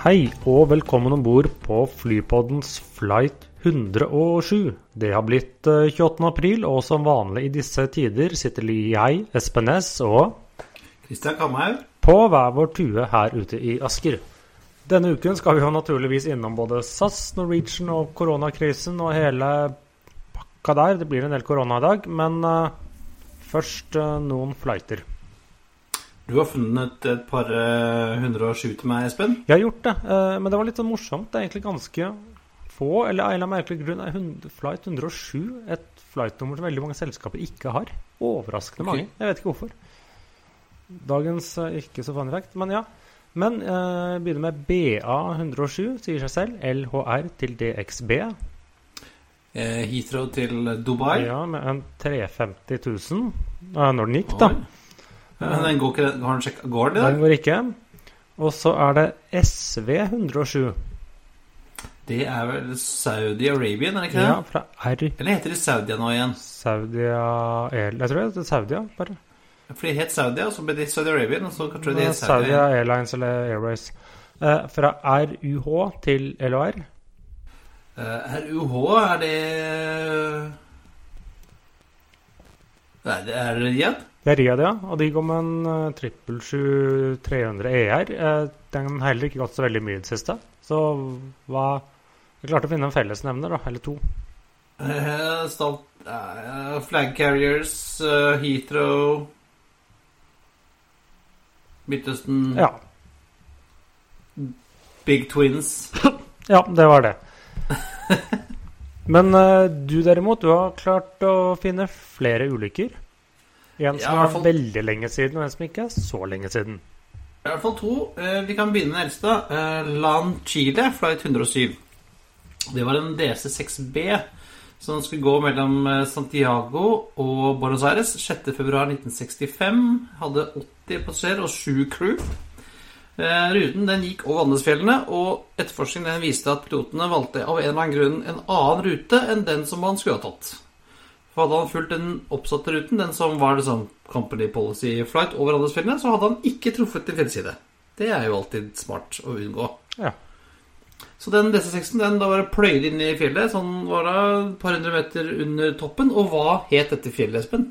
Hei og velkommen om bord på Flypoddens flight 107. Det har blitt eh, 28. april, og som vanlig i disse tider sitter jeg, Espen Næss, og Kristian Kamhaug. på hver vår tue her ute i Asker. Denne uken skal vi jo naturligvis innom både SAS, Norwegian og koronakrisen og hele pakka der. Det blir en del korona i dag, men eh, først eh, noen flighter. Du har funnet et par eh, 107 til meg, Espen. Jeg har gjort det, eh, men det var litt sånn morsomt. Det er egentlig ganske få, eller av en eller annen merkelig grunn er flight 107 et flightnummer som veldig mange selskaper ikke har. Overraskende Ok. mange. Jeg vet ikke hvorfor. Dagens eh, ikke så funny fact, men ja. Men eh, begynner med BA107, sier seg selv. LHR til DXB. Eh, Heathrow til Dubai. Ja, med en 350 000 eh, når den gikk, da. Men den går ikke Har den sjekka Går det? Den går ikke. Og så er det SV107. Det er vel Saudi-Arabian, er det ikke det? Ja, fra R. Eller heter det Saudia nå igjen? Saudia Jeg tror det er Saudia, bare. For de het Saudia, og så ble de Saudi-Arabian, og så tror jeg de Saudia het Saudia. Airlines eller Airways. Eh, fra RUH til LHR. Eh, RUH, er det det er det igjen? Det er Riyadh, ja. Og de går med en uh, 777 300 ER. Eh, den har heller ikke gått så veldig mye i det siste. Så hva Jeg klarte å finne en fellesnevner, da. Eller to. Eh, Stalt, eh, flag Carriers, eh, Heathrow Midtøsten Ja. Big Twins. ja, det var det. Men eh, du derimot, du har klart å finne flere ulykker. En som hvert er fall- veldig lenge siden, og en som ikke er så lenge siden. I hvert fall to. Eh, Vi kan begynne med eldste. Eh, Lan Chile, flight 107. Det var en DC-6B som skulle gå mellom eh, Santiago og Buenos Aires 6.2.1965. Hadde 80 passasjerer og 7 crew. Ruten den gikk over Andesfjellene, og etterforskningen viste at pilotene valgte av en eller annen grunn en annen rute enn den som man skulle ha tatt. For hadde han fulgt den oppsatte ruten, den som var liksom Company Policy Flight over Andesfjellene, så hadde han ikke truffet en fjellside. Det er jo alltid smart å unngå. Ja. Så den DC6-en den da var pløyd inn i fjellet, sånn var det et par hundre meter under toppen. Og hva het dette fjellet, Espen?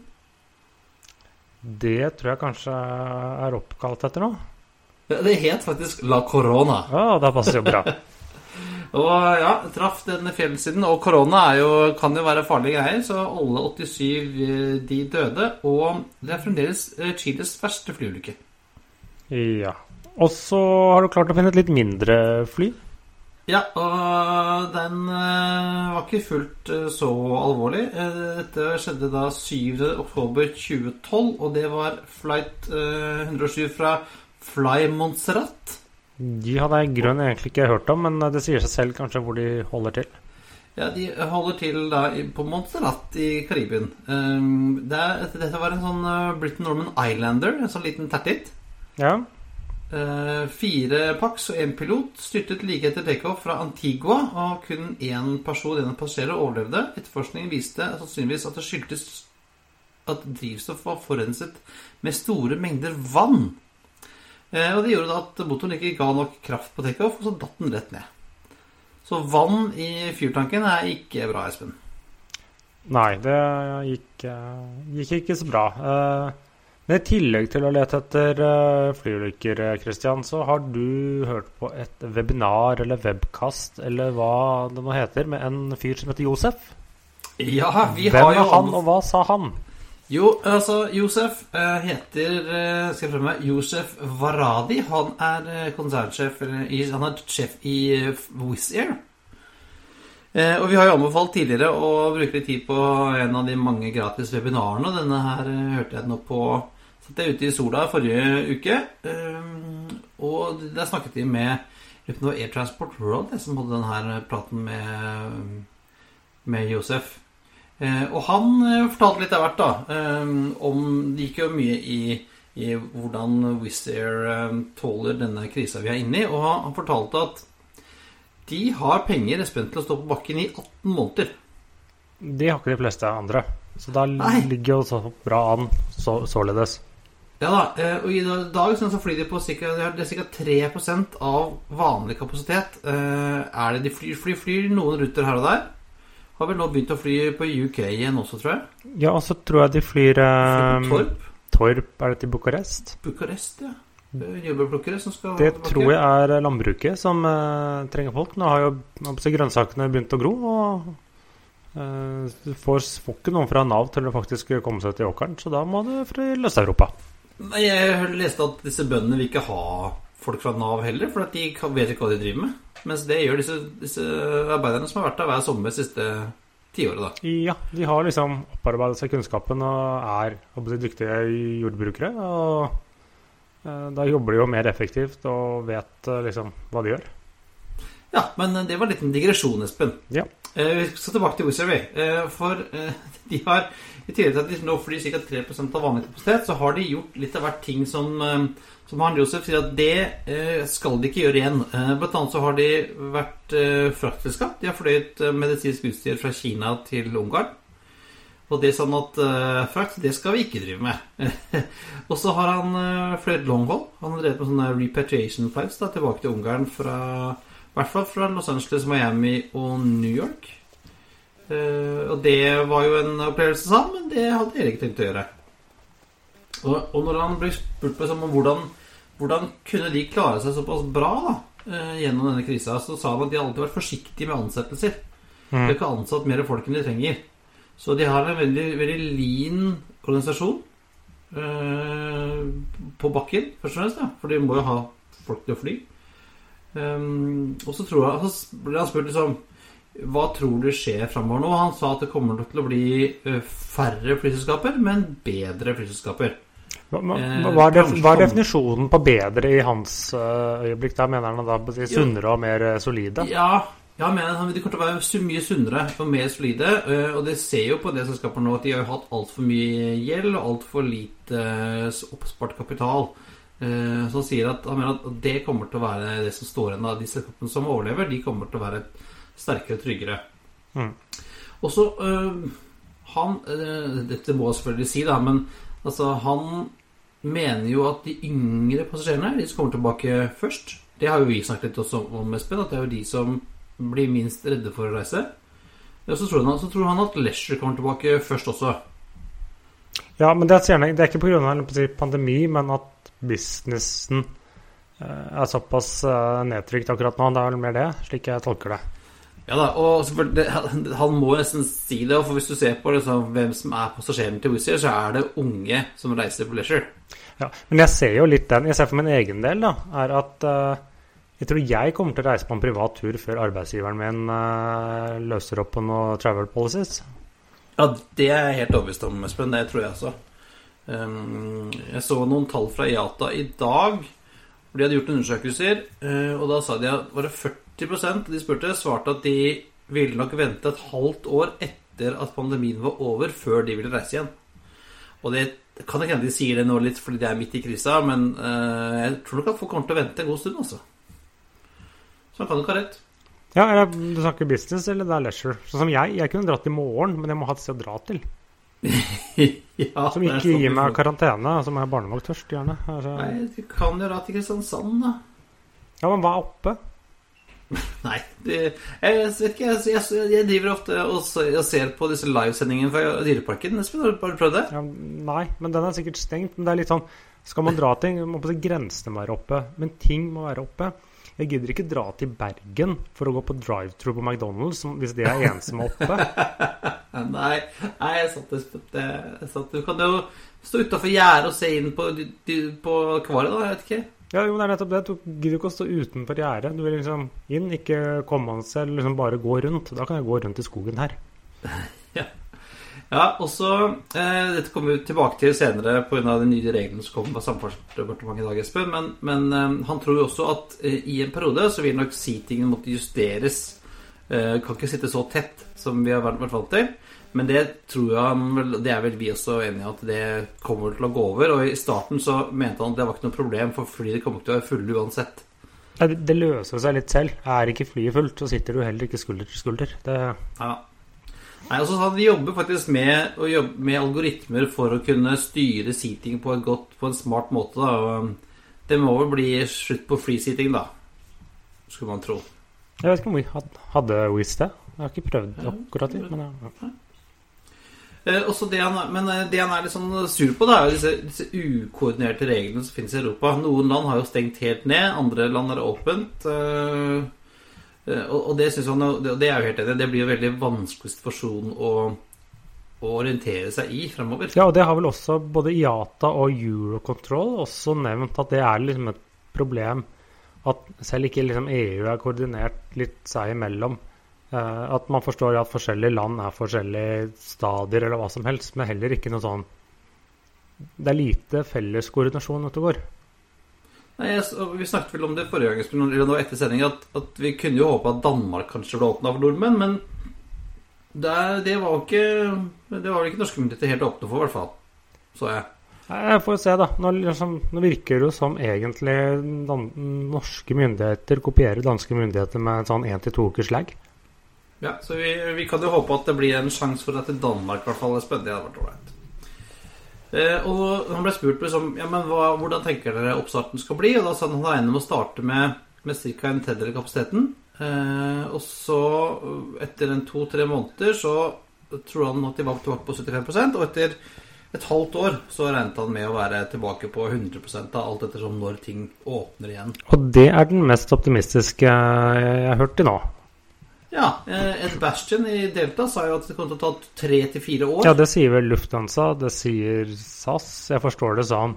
Det tror jeg kanskje er oppkalt etter noe. Ja, Det het faktisk La Corona. Ja, det passer jo bra. Og ja, traff den fjellsiden. Og korona er jo, kan jo være farlige greier, så alle 87 eh, de døde. Og det er fremdeles eh, Chiles verste flyulykke. Ja. Og så har du klart å finne et litt mindre fly. Ja, og den eh, var ikke fullt så alvorlig. Dette skjedde da 7. oktober 2012, og det var flight eh, 107 fra Fly Montserrat. De hadde jeg i grunnen egentlig ikke hørt om, men det sier seg selv kanskje hvor de holder til. Ja, De holder til da på Montserrat i Karibien. Eh, det er, dette var en sånn eh, Britain Norman Islander, en sånn liten tertitt. Ja. Eh, fire paks og én pilot styrtet like etter takeoff fra Antigua, og kun én person, en passasjer, overlevde. Etterforskningen viste sannsynligvis at det skyldtes at drivstoff var forurenset med store mengder vann. Eh, og Det gjorde da at motoren ikke ga nok kraft på takeoff, og så datt den rett ned. Så vann i fyrtanken er ikke bra, Espen. Nei, det gikk, eh, gikk ikke så bra. Eh, Men i tillegg til å lete etter flyulykker, Christian, så har du hørt på et webinar eller webkast eller hva det nå heter, med en fyr som heter Josef. Ja, vi Hvem har er jo han, og hva sa han? Jo, altså, Josef eh, heter eh, Skal jeg prøve meg Josef Varadi. Han er eh, konsernsjef Han er sjef i Wizz Air. Og vi har jo anbefalt tidligere å bruke litt tid på en av de mange gratis webinarene. Denne her hørte jeg nå på Satt jeg ute i sola forrige uke. Og der snakket de med Air Transport World som hadde denne praten med, med Josef. Eh, og han eh, fortalte litt av hvert, da. Eh, om Det gikk jo mye i, i hvordan Wizz Air tåler denne krisa vi er inne i. Og han, fortalte at de har penger spent til å stå på bakken i 18 måneder. De har ikke de fleste andre. Så da Nei. ligger jo så bra an så, således. Ja da, og i dag så flyr de på cirka, det er ca. 3% av vanlig kapasitet. Er det de flyr, flyr, flyr noen ruter her og der. Har vel nå begynt å fly på UK igjen også, tror jeg. Ja, og så tror jeg de flyr eh, Torp. Torp, er det til Bucuresti? Bucuresti, ja. Eh, Jordbærplukkere som skal Det bakke. tror jeg er landbruket som eh, trenger folk. Nå har jo grønnsakene begynt å gro, og eh, du får, får ikke noen fra Nav til å faktisk komme seg til åkeren, så da må du fra Løst-Europa. Nei, Jeg leste at disse bøndene vil ikke ha folk fra Nav heller, for de vet ikke hva de driver med. Mens det gjør disse, disse arbeiderne som har vært der hver sommer de siste tiåret, da. Ja, de har liksom opparbeidet seg kunnskapen og er dyktige jordbrukere. Og eh, da jobber de jo mer effektivt og vet eh, liksom hva de gjør. Ja, men det var en liten digresjon, Espen. Ja. Eh, Vi skal tilbake til Wizard. Eh, For eh, de har, i tillegg til at de nå flyr ca. 3% av vanlig kapasitet, så har de gjort litt av hvert ting som, eh, som han Josef sier at det eh, skal de ikke gjøre igjen. Eh, Blant annet så har de vært eh, fraktselskap. De har fløyet eh, medisinsk utstyr fra Kina til Ungarn. Og det er sånn at eh, frakt, det skal vi ikke drive med. og så har han uh, fløyet longhold. Han har drevet med sånne repatriation flights da, tilbake til Ungarn fra hvert fall fra Los Angeles, Miami og New York. Uh, og det var jo en opplevelse, sa han, men det hadde Erik tenkt å gjøre. Og, og når han ble spurt på liksom, om hvordan, hvordan kunne de klare seg såpass bra da, uh, gjennom denne krisa, så sa han at de har alltid vært forsiktige med ansettelser. De har ikke ansatt mer folk enn de trenger. Så de har en veldig, veldig lean organisasjon uh, på bakken, først og fremst. Da, for de må jo ha folk til å fly. Um, og så tror jeg, altså, ble han spurt liksom Hva tror du skjer framover nå? Han sa at det kommer til å bli eh, færre flyselskaper, men bedre flyselskaper. Hva, hva, Eh, er, definisjonen på bedre i hans eh, øyeblikk? Da mener han da sunnere og mer solide? Ja, ja mener han- de kommer til å være mye sunnere og mer solide. Og det ser jo på det selskapet nå at de har hatt altfor mye gjeld og altfor lite oppspart kapital. Eh, Så han sier at han mener at det kommer til å være det som står igjen av de selskapene som overlever. De kommer til å være sterkere og tryggere. Mm. Og så øh, Han øh, Dette må jeg selvfølgelig si, da, men altså, han mener jo at de yngre passasjerene, de som kommer tilbake først Det har jo vi snakket litt også om, Espen, at det er jo de som blir minst redde for å reise. Og så tror han, så tror han at leisure kommer tilbake først også. Ja, men det er, gjerne, det er ikke pga. Pandemi, men at businessen eh, er såpass uh, nedtrykt akkurat nå. Det er vel mer det, slik jeg tolker det. Ja da, og det- Han må nesten si det, for hvis du ser på liksom, hvem som er passasjeren til Wizz Air, så er det unge som reiser på leisure. Ja, men jeg ser jo litt den. Jeg ser for min egen del, da, er at uh, jeg tror jeg kommer til å reise på en privat tur før arbeidsgiveren min uh, løser opp på noen travel policies. Ja, det er jeg helt overbevist om, Espen. Det tror jeg også. Um, jeg så noen tall fra IATA i dag. De hadde gjort undersøkelser, eh, og da sa de at var det 40 av de spurte, svarte at de ville nok vente et halvt år etter at pandemien var over, før de ville reise igjen. Og det kan ikke hende de sier det nå litt fordi de er midt i krisa, men eh, jeg tror nok at folk kommer til å vente en god stund, altså. Så han kan nok ha rett. Ja, eller du snakker business, eller det er leisure. Sånn som jeg. Jeg kunne dratt i morgen, men jeg må ha et sted å dra til. ja, Som ikke sånn gir meg karantene. Som er barnevakt først, gjerne. Altså, Nei, du kan jo dra til Kristiansand, da. ja, men hva er oppe? Nei, det, jeg vet ikke. Jeg, jeg, jeg driver ofte og, og ser på disse livesendingene fra Dyreparken. Espen, har du prøvd det? Ja, nei, men den er sikkert stengt. Men det er litt sånn Skal man dra ting, må grensene være oppe. Men ting må være oppe. Jeg gidder ikke dra til Bergen for å gå på drive-through på McDonald's hvis det er ensomme oppe. Nei, nei jeg satt, jeg satt, du kan jo stå utafor gjerdet og se inn på, på akvariet, da. Jeg vet ikke. Ja, jo, det er nettopp det. Du gidder ikke å stå utenfor gjerdet. Du vil liksom inn, ikke komme an selv, liksom bare gå rundt. Da kan jeg gå rundt i skogen her. Ja, og så eh, Dette kommer vi tilbake til senere pga. de nye reglene som kommer fra Samferdselsdepartementet i dag, Espen. Men, men eh, han tror jo også at eh, i en periode så vil nok seatingen måtte justeres. Eh, kan ikke sitte så tett som vi har vært vant til. Men det tror jeg han vel, det er vel vi også enige i at det kommer til å gå over. Og i starten så mente han at det var ikke noe problem, for flyet kommer ikke til å være fulle uansett. Det, det løser seg litt selv. Er ikke flyet fullt, så sitter du heller ikke skulder til skulder. Det, Ja. Nei, også så De jobber faktisk med, jobbe med algoritmer for å kunne styre seating på, godt, på en smart måte. Da. Det må vel bli slutt på free seating, da. Skulle man tro. jeg vet ikke om vi hadde Wizz det. Jeg har ikke prøvd akkurat det. Men ja. Eh, også det han, men eh, det han er litt sånn sur på, da, er disse, disse ukoordinerte reglene som finnes i Europa. Noen land har jo stengt helt ned, andre land er åpent. eh, og, og det synes han, og det, er jo helt enig. Det blir jo veldig vanskelig situasjon å, å orientere seg i fremover. ja, og det har vel også både IATA og Eurocontrol også nevnt at det er liksom et problem at selv ikke liksom EU er koordinert litt seg imellom. eh, at man forstår at forskjellige land er forskjellige stadier eller hva som helst, men heller ikke noe sånn Det er lite felles koordinasjon ute og går. Nei, jeg, vi snakket vel om det forrige gang eller det var etter sending, at, at vi kunne jo håpe at Danmark kanskje ble åpna for nordmenn, men det, det var ikke Det var vel ikke norske myndigheter helt åpne for, i hvert fall. Så jeg. Jeg får se, da. Nå, liksom, nå virker det jo som egentlig dan norske myndigheter kopierer danske myndigheter med en sånn én til to ukers lag. Ja, så vi, vi kan jo håpe at det blir en sjanse for at Danmark i hvert fall er spennende. Det hadde vært ålreit. Eh, og han ble spurt liksom, ja, men hva, hvordan tenker dere oppstarten skal bli. Og da sa han han regner med å starte med, med ca. en tredjedel av kapasiteten. Eh, og så, etter en to-tre måneder, så tror han at de var tilbake på 75% Og etter et halvt år så regnet han med å være tilbake på 100% da, alt ettersom når ting åpner igjen. Og det er den mest optimistiske jeg har hørt til nå. Ja, eh, Ed Bastian i Delta sa jo at det kom til å ta tre til fire år. Ja, det sier vel Lufthansa, det sier SAS. Jeg forstår det sånn.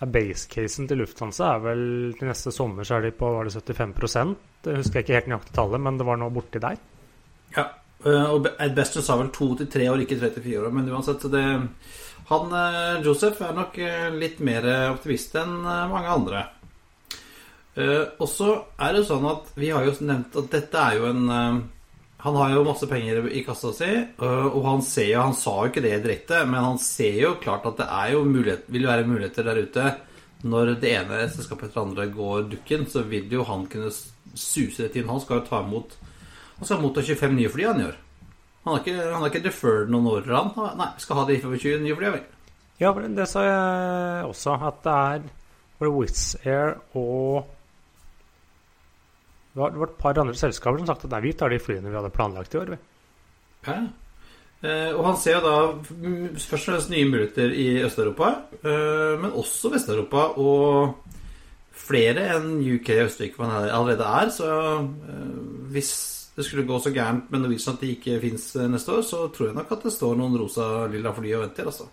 Ja, Basecasen til Lufthansa er vel til neste sommer så er de på var det 75 Det husker jeg ikke helt nøyaktig tallet, men det var nå borti der. Ja, eh, og Ed Bastian sa vel to til tre år, ikke tre til fire år. Men uansett, så det Han Josef, Joseph er nok eh, litt mer optimist enn eh, mange andre. Eh, Og så er det sånn at vi har jo nevnt at dette er jo en uh, Han har jo masse penger i kassa si, uh, og han ser jo Han sa jo ikke det direkte, men han ser jo klart at det er jo mulighet, vil være muligheter der ute. Når det ene selskapet etter det andre går dukken, så vil jo han kunne suse rett inn. Han skal jo ta imot Han skal motta 25 nye fly han gjør. Han har ikke, han har ikke deferred noen år, han. Nei, skal ha de 25 nye flyene. vel. Ja, det sa jeg også, at det er Wizz Air og det det var et par andre selskaper som sagt at nei, vi tar de flyene vi hadde planlagt i år. Ja. Eh, og han ser jo da først og fremst nye muligheter i Øst-Europa, eh, men også Vest-Europa og flere enn UK og Østerrike man allerede er. Så eh, hvis det skulle gå så gærent med Norwegian at de ikke fins neste år, så tror jeg nok at det står noen rosa-lilla fly og venter. altså.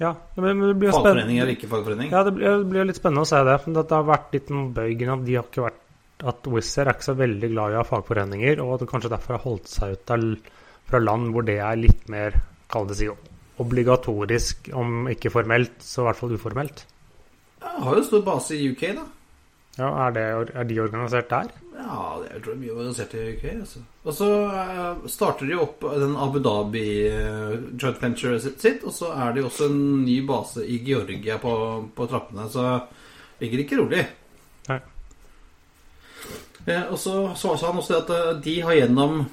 Ja, det blir, det blir. Fagforening eller ikke fagforening. Ja, det blir, det blir litt spennende å se det. For det har vært litt noen bøygen at de har ikke vært at Wizz Air er ikke så veldig glad i å ha fagforeninger, og at det kanskje derfor har holdt seg ut fra land hvor det er litt mer, kall det si, obligatorisk, om ikke formelt, så i hvert fall uformelt. Jeg har jo stor base i UK, da. Ja, Er, det, er de organisert der? Ja, det er, jeg tror det er mye organisert i UK. Altså. Og så uh, starter de opp den Abu Dhabi eh, joint venture sitt, og så er det også en ny base i Georgia på, på trappene. Så ligger ikke rolig. Nei. Eh, og så sa han også at eh, de har gjennom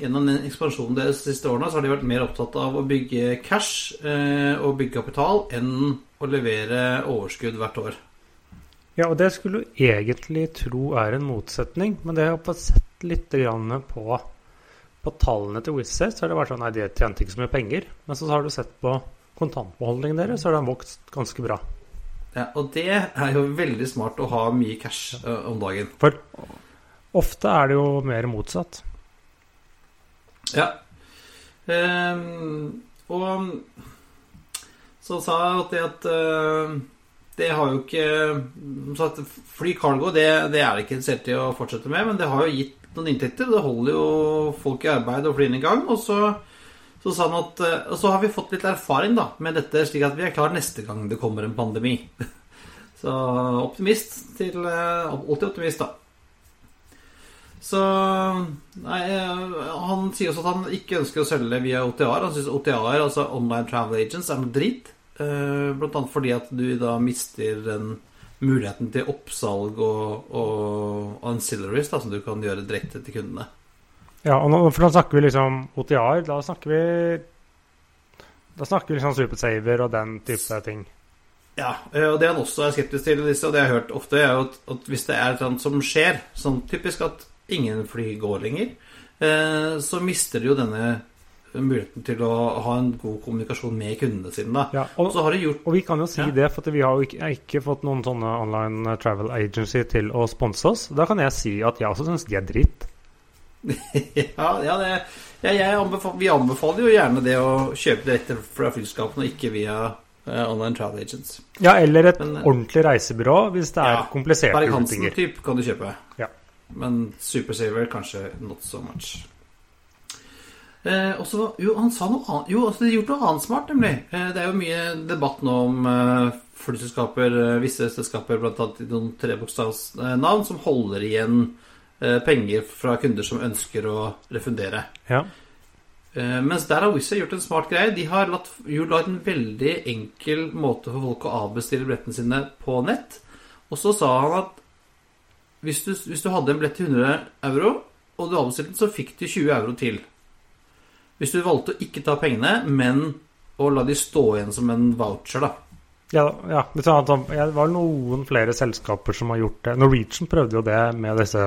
Gjennom den ekspansjonen deres de siste årene så har de vært mer opptatt av å bygge cash eh, og bygge kapital enn å levere overskudd hvert år. Ja, og det skulle du egentlig tro er en motsetning, men det har jeg fått sett litt på, på tallene til Wizz Air, så har det vært sånn Nei, de tjente ikke så mye penger. Men så har du sett på kontantbeholdningen deres, så har den vokst ganske bra. Ja, og det er jo veldig smart å ha mye cash eh, om dagen. For ofte er det jo mer motsatt. Ja. Um, og så sa jeg at det at eh, det har jo ikke så at Fly cargo det, det er ikke interessert i å fortsette med, men det har jo gitt noen inntekter. Det holder jo folk i arbeid og flyene i gang. Og så Så sa han at Og så har vi fått litt erfaring da med dette, slik at vi er klar neste gang det kommer en pandemi. Så optimist til Alltid optimist, da. Så nei, Han sier også at han ikke ønsker å selge via OTR. Han syns er altså Online Travel Agents, er noe drit. Blant annet fordi at du da mister den muligheten til oppsalg og, og ancillaries da, som du kan gjøre direkte til kundene. Ja, og nå, for da snakker vi liksom OTR. Da snakker vi Da snakker vi liksom Supersaver og den type ting. Ja, eh, og det han også er skeptisk til, disse, og det jeg har hørt ofte, er at, at hvis det er noe som skjer, sånn typisk at ingen fly går lenger, eh, så mister du jo denne muligheten til å ha en god kommunikasjon med kundene sine. Da. Ja, og, gjort, og, vi kan jo si ja. det, for vi har jo ikke, ikke, fått noen sånne online travel agency til å sponse oss. Da kan jeg si at jeg også syns de er dritt. ja, ja, det, ja anbefal, vi anbefaler jo gjerne det å kjøpe direkte fra flyselskapene, og ikke via uh, online travel agents. Ja, eller et Men, uh, ordentlig reisebyrå hvis det er kompliserte Berg Hansen-type kan du kjøpe. Ja. Men Supersaver kanskje not so much. Eh, også, jo, han sa noe annet Jo, altså, de har gjort noe annet smart, nemlig. Eh, det er jo mye debatt nå om eh, flyselskaper, eh, visse selskaper, bl.a. noen trebokstavsnavn, som holder igjen Eh, penger fra kunder som ønsker å refundere. Ja. Eh, mens der har Wizz gjort en smart greie. De har latt, laget en veldig enkel måte for folk å avbestille billettene sine på nett. Og så sa han at hvis du, hvis du hadde en billett til 100 euro, og du avbestilte den, så fikk du 20 euro til. Hvis du valgte å ikke ta pengene, men å la de stå igjen som en voucher, da. Ja, ja, det var noen flere selskaper som har gjort det. Norwegian prøvde jo det med disse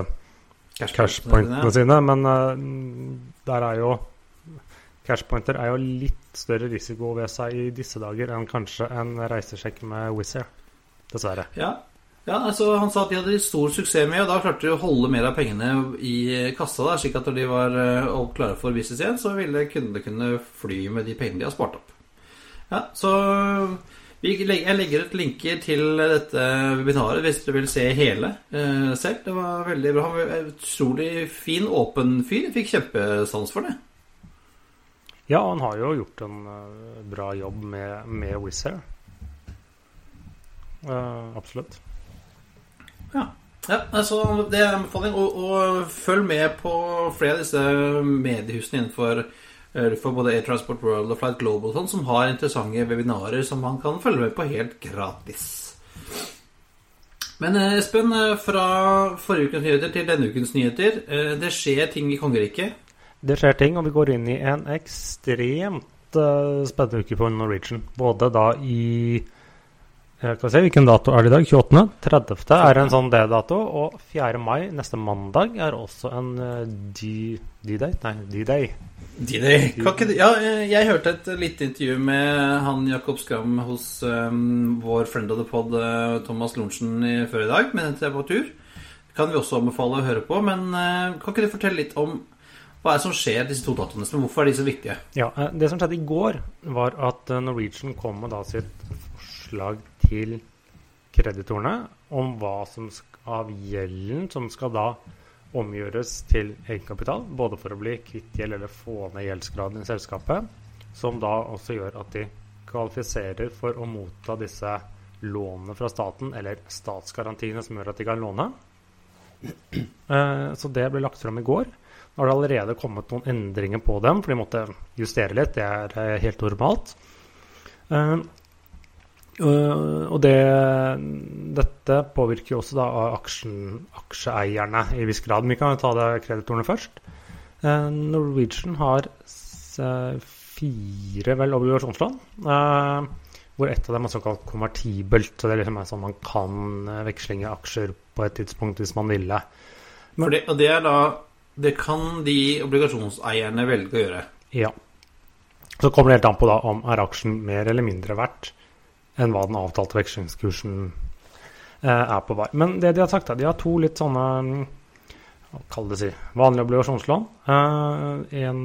cashpointene sine. Men uh, der er jo Cashpointer er jo litt større risiko ved seg i disse dager enn kanskje en reisesjekk med Wizz Air. Dessverre. Ja. Ja, altså Han sa at de hadde stor suksess med, og da klarte de å holde mer av pengene i kassa. der, slik at når de var uh, klare for business igjen, så ville kundene kunne fly med de pengene de har spart opp. Ja, så jeg legger ut linker til dette webinaret hvis dere vil se hele eh, selv. Det var veldig bra. Han var utrolig fin, åpen fyr. Jeg fikk kjempesans for det. Ja, han har jo gjort en uh, bra jobb med, med Wizz Air. Uh, absolutt. Ja. ja altså, det er en anbefaling. Og, og, følg med på flere av disse mediehusene innenfor Eh, for både Air Transport World og Flight Global sånn, som har interessante webinarer som man kan følge med på helt gratis. Men eh, Espen, eh, fra forrige ukens nyheter til denne ukens nyheter. Det skjer ting i kongeriket? Det skjer ting, og vi går inn i en ekstremt spennende uke for Norwegian. Både da i skal se, Hvilken dato er det i dag? 28.? 30. er en sånn D-dato. Og 4. mai, neste mandag, er også en D-day. Nei, D-day. Ja, jeg hørte et lite intervju med han Jakob Skram hos um, vår friend of the pod Thomas Lorentzen før i dag, mens jeg var på tur. Kan vi også anbefale å høre på. Men uh, kan ikke du fortelle litt om hva er det som skjer disse to datoene? Hvorfor er de så viktige? Ja, Det som skjedde i går, var at Norwegian kom med da sitt forslag til kreditorene om hva som av gjelden som skal da omgjøres til egenkapital, både for å bli kvitt gjeld eller få ned gjeldsgraden i selskapet, som da også gjør at de kvalifiserer for å motta disse lånene fra staten, eller statsgarantiene som gjør at de kan låne. Eh, så det ble lagt fram i går. Nå har det allerede kommet noen endringer på dem, for de måtte justere litt. Det er eh, helt normalt. Eh, og det, dette påvirker jo også da aksjen, aksjeeierne i viss grad. Men vi kan jo ta det kreditorene først. Uh, Norwegian har uh, fire vel obligasjonslån. hvor ett av dem er såkalt konvertibelt. Så det er liksom sånn man kan vekslinge aksjer på et tidspunkt hvis man ville. Men, det, og det er da Det kan de obligasjonseierne velge å gjøre? Ja. Så kommer det helt an på da om er aksjen mer eller mindre verdt enn hva den avtalte vekslingskursen eh, er på vei. Men det de har sagt, er de har to litt sånne Kall det si vanlige obligasjonslån. Eh, en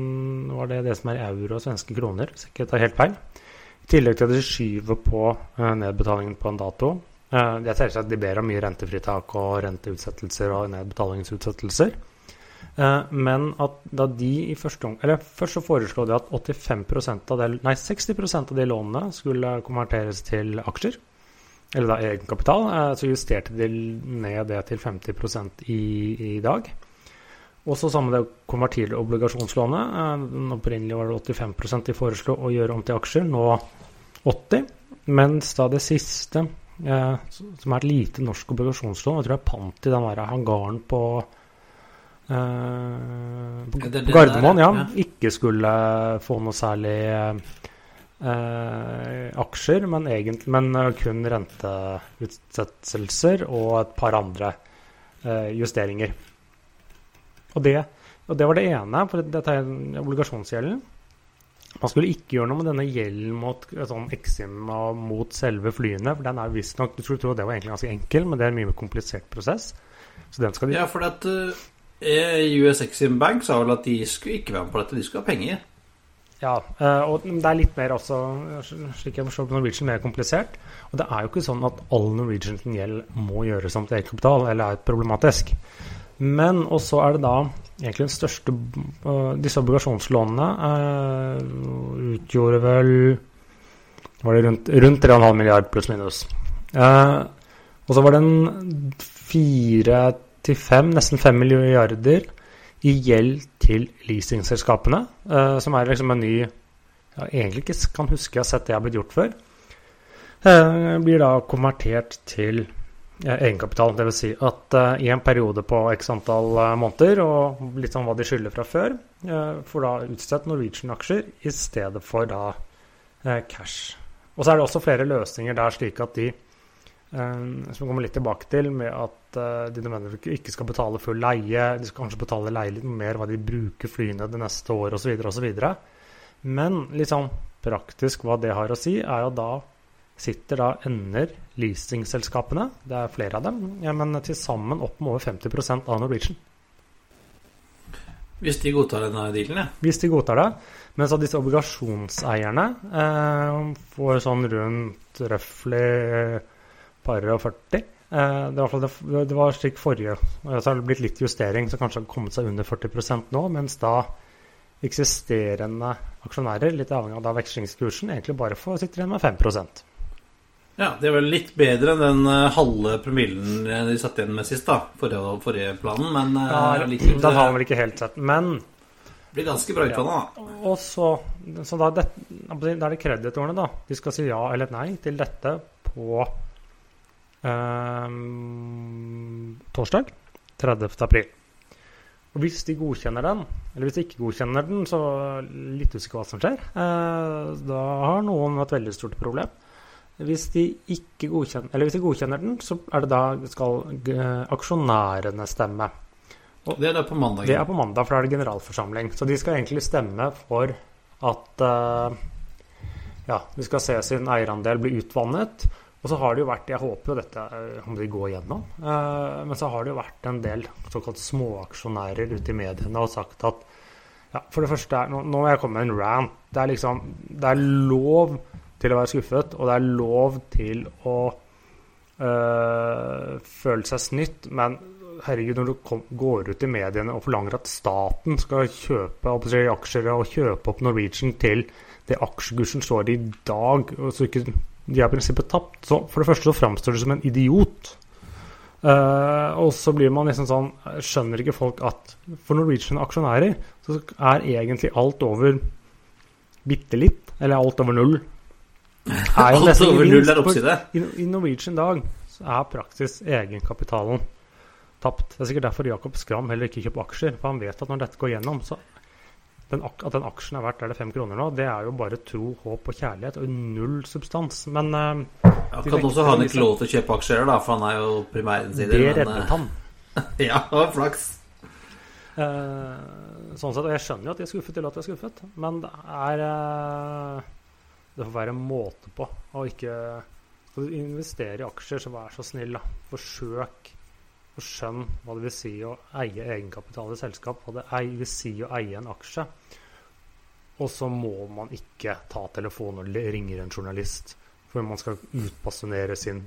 var det det som er euro og svenske kroner, hvis ikke tar helt feil. I tillegg til at de skyver på eh, nedbetalingen på en dato. Eh, jeg ser at de ber om mye rentefritak og renteutsettelser og nedbetalingsutsettelser. Eh, men at da de i første omgang Eller først så foreslo de at 85% av det, nei, 60% av de lånene skulle konverteres til aksjer. Eller da egenkapital. Eh, så justerte de ned det til 50 i, i dag. Og så sammen med det konvertible obligasjonslånet. Eh, opprinnelig var det 85% de foreslo å gjøre om til aksjer, nå 80 Mens da det siste, som er et lite norsk obligasjonslån, jeg tror det er pant i den der hangaren på Uh, på, på Gardermoen, ja, ja, Ikke skulle få noe særlig eh, aksjer, men, egentlig, men kun renteutsettelser og et par andre eh, justeringer. Og det, og det, var det ene, for dette er obligasjonsgjelden. Man skulle ikke gjøre noe med denne gjelden mot sånn Exim og mot selve flyene. for den er visstnok Du skulle tro det var egentlig ganske enkel, men det er en mye mer komplisert prosess. Så den skal de Ja, for at US Exim Bank sa vel at de skulle ikke være med på dette, de skulle ha penger. Ja, eh, og det er litt mer også, slik jeg forstår Norwegian, mer komplisert. Og det er jo ikke sånn at all Norwegian gjeld må gjøres om til egenkapital, eller er problematisk. Men også er det da egentlig den største uh, Disse obligasjonslånene utgjorde vel var det rundt, rundt 3,5 milliard pluss minus. Og så var det en fire 85, nesten 5 milliarder i gjeld til leasingselskapene, uh, som er liksom en ny Jeg egentlig ikke kan huske jeg har sett det har blitt gjort før. Uh, blir da konvertert til uh, egenkapital. Dvs. Si at uh, i en periode på x antall måneder, og litt sånn hva de skylder fra før, får da utstedt Norwegian-aksjer i stedet for da cash. Og så er det også flere løsninger der slik at de som vi kommer litt tilbake til, med at uh, de nødvendigvis ikke skal betale full leie. De skal kanskje betale leie litt mer hva de bruker flyene det neste året osv. osv. Men litt sånn praktisk hva det har å si, er jo da sitter da ender leasingselskapene, det er flere av dem, ja, men til sammen opp med over 50% av Norwegian. Hvis de godtar denne dealen, ja. Hvis de godtar det. Mens av disse obligasjonseierne eh, får sånn rundt røftlig par og 40. Eh, det, var, det, var slik forrige. Så har det blitt litt justering, så kanskje har kommet seg under 40 nå. Mens da eksisterende aksjonærer, litt avhengig av da vekslingskursen, egentlig bare får sitter igjen med 5% Ja, det er vel litt bedre enn den uh, halve promillen de satt igjen med sist, da. Forrige, forrige planen, men ja, litt, Den har vel ikke helt sett, men det blir ganske bra utfall, da. Og så, så da, det, da er det kreditorene, da. De skal si ja eller nei til dette på torsdag 30. april. Og Hvis de godkjenner den, eller hvis de ikke godkjenner den, så litt usikker hva som skjer. Uh, da har noen et veldig stort problem. Hvis de ikke godkjenner, eller hvis de godkjenner den, så er det da skal aksjonærene stemme. Og det er da på mandag? Det er på mandag, for da er det generalforsamling. Så de skal egentlig stemme for at uh, ja, de skal se sin eierandel bli utvannet. Og så har det jo vært Jeg håper jo dette om de går gjennom. Uh, men så har det jo vært en del såkalt småaksjonærer ute i mediene og sagt at ja, For det første Nå, nå må jeg komme med en rant. Det er liksom Det er lov til å være skuffet, og det er lov til å uh, føle seg snytt, men herregud, når du kom, går ut i mediene og forlanger at staten skal kjøpe aksjer og kjøpe opp Norwegian til det aksjekursen står i dag, og så ikke de er i prinsippet tapt. Så for det første så framstår du som en idiot. Uh, og så blir man liksom sånn Skjønner ikke folk at for Norwegian-aksjonærer så er egentlig alt over bitte litt, eller alt over null Alt over null er oppside? I, I Norwegian dag så er praktisk egenkapitalen tapt. Det er sikkert derfor Jakob Skram heller ikke kjøper aksjer. For han vet at når dette går gjennom, så den, at den aksjen er verdt er det fem kroner nå, det er jo bare tro, håp og kjærlighet og null substans. Men uh, ja, Kan også ha han ikke lov til å kjøpe aksjer, da, for han er jo primærinsider. Det reddet men, han. ja, flaks. Uh, sånn sett, og Jeg skjønner jo at de er skuffet til at de er skuffet, men det er uh, Det får være en måte på å ikke Skal du investere i aksjer, så vær så snill, da. Forsøk og skjønn hva det vil si å eie egenkapital i selskap, hva det vil si å eie en aksje. Og så må man ikke ta telefonen og ringe en journalist for man skal utpassionere sin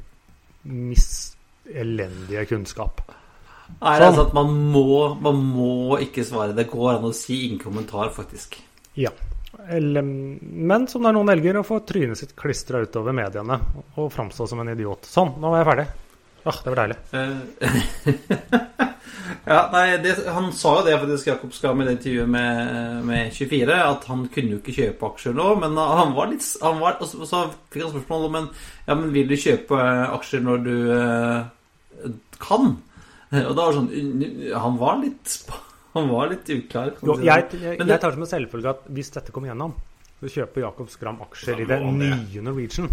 elendige kunnskap. Nei, det er sant, man må, man må ikke svare. Det går an å si ingen kommentar, faktisk. Ja. Eller, men som det er noen velger å få trynet sitt klistra utover mediene og framstå som en idiot. Sånn, nå var jeg ferdig. Ah, det var deilig. Eh, ja, nei, det, Han sa jo det faktisk, Jakob Skam i det intervjuet med, med 24, at han kunne jo ikke kjøpe aksjer nå. Men han var litt han var, og så, fikk han spørsmål om men, ja, men vil du kjøpe aksjer når du eh, kan. Og da var det sånn Han var litt Han var litt uklar. Jo, jeg, jeg, jeg, tar det som en selvfølge at hvis dette kommer gjennom, så kjøper Jakob Skram aksjer i det nye Norwegian.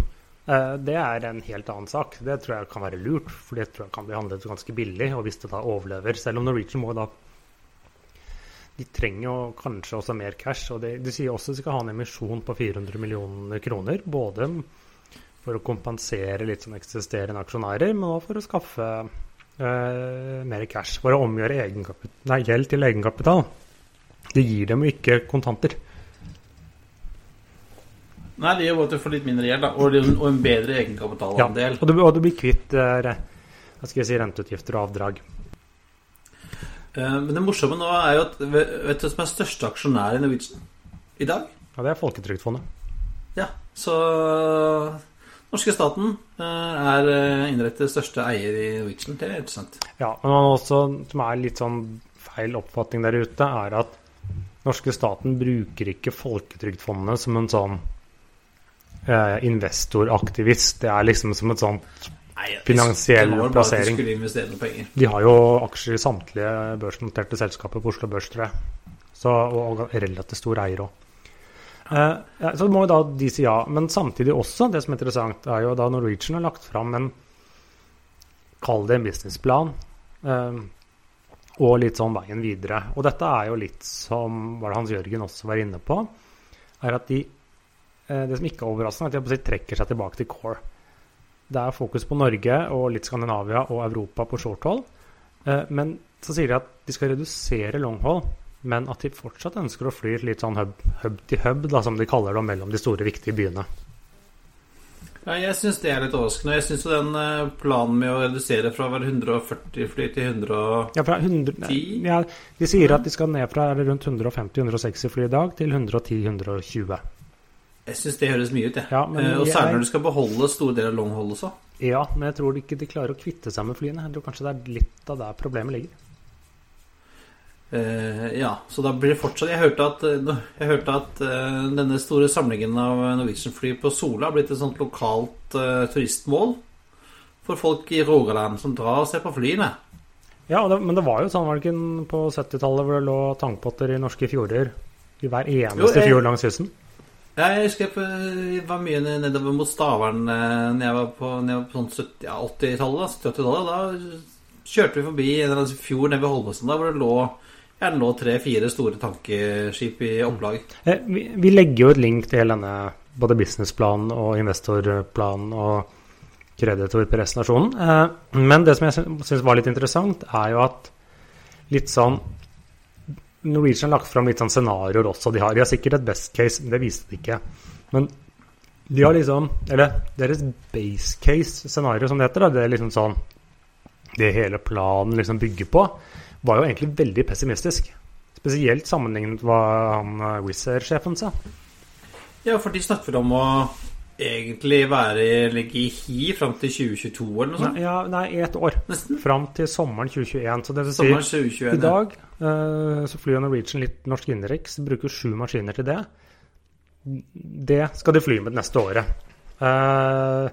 Eh, det er en helt annen sak. Det tror jeg kan være lurt, for det tror jeg kan bli handlet ganske billig. Og hvis det da overlever, selv om Norwegian må da De trenger jo kanskje også mer cash. Og de, de sier også de skal ha en emisjon på 400 millioner kroner. Både for å kompensere litt som eksisterende aksjonærer, men også for å skaffe uh, mer cash. For å omgjøre nei, gjeld til egenkapital. Det gir dem jo ikke kontanter. Nei, det gjør bare at du får litt mindre gjeld, da. Og, og, en bedre egenkapitalandel. Ja, og du, og du blir kvitt uh, si, renteutgifter og avdrag. Uh, men det morsomme nå er jo at Vet du hvem som er største aksjonær i Norwegian i dag? Ja, Det er Folketrygdfondet. Ja, så norske staten eh, er innrettet største eier i Norwegian. Det er interessant. Ja, men også som er litt sånn feil oppfatning der ute, er at norske staten bruker ikke Folketrygdfondet som en sånn investoraktivist. Det er liksom som et sånt finansiell plassering. De har jo aksjer i samtlige børsnoterte selskaper på Oslo Børs, tror jeg. Så, og relativt stor eier òg. Eh, ja, så må jo da de si ja. Men samtidig også, det som er interessant, er jo da Norwegian har lagt fram en Kall det en businessplan. Eh, og litt sånn veien videre. Og dette er jo litt som det Hans Jørgen også var inne på, er at de Det som ikke er overraskende, er at de trekker seg tilbake til core. Det er fokus på Norge og litt Skandinavia og Europa på short hold. men så sier de at de skal redusere longhold, men at de fortsatt ønsker å fly litt sånn hub, hub til hub, da, som de kaller det, mellom de store, viktige byene. Ja, jeg syns det er litt overraskende. Jeg syns den eh, planen med å redusere fra å være 140 fly til 110 Ja, fra 100, ja, De sier at de skal ned fra rundt 150-160 fly i dag til 110-120. Jeg syns det høres mye ut, jeg. Ja, eh, og særlig når du skal beholde store deler av longhold også. Ja, men jeg tror ikke de klarer å kvitte seg med flyene. Jeg tror kanskje det er litt av der problemet ligger. Uh, ja, så da blir det fortsatt Jeg hørte at, eh, jeg hørte at uh, denne store samlingen av Norwegian-fly på Sola har blitt et sånt lokalt uh, turistmål for folk i Rogaland som drar og ser på flyene. Ja, det, men det var jo sånn var det ikke på 70-tallet hvor det lå tankpotter i norske fjorder i hver eneste jo, fjord langs kysten? Jeg husker jeg var mye nedover mot Stavern når jeg var på, på sånn 80-tallet. 70-80-tallet, da kjørte vi forbi en eller annen fjord nede ved Holmøysen hvor det lå lå tre-fire store tankeskip i opplag. Eh, vi, vi, legger jo et link til hele denne både businessplanen og investorplanen og kreditorpresentasjonen. Eh, men det som jeg syns var litt interessant, er jo at litt sånn Norwegian lagt fram litt sånn scenarioer også. De har, de har sikkert et best case, men det viste de ikke. Men de har liksom Eller deres base case-scenario, som det heter, da, det er liksom sånn Det hele planen liksom bygger på var jo egentlig veldig pessimistisk. Spesielt sammenlignet med hva han eh, Wizz Air-sjefen sa. Ja, for de snakket om å egentlig være ligge i hi fram til 2022 eller noe sånt? Ja, nei, ett år. Nesten. Fram til sommeren 2021. Så det vil si, 2021, i dag ja. så flyr Norwegian litt norsk innenriks, bruker sju maskiner til det. Det skal de fly med det neste året. Uh,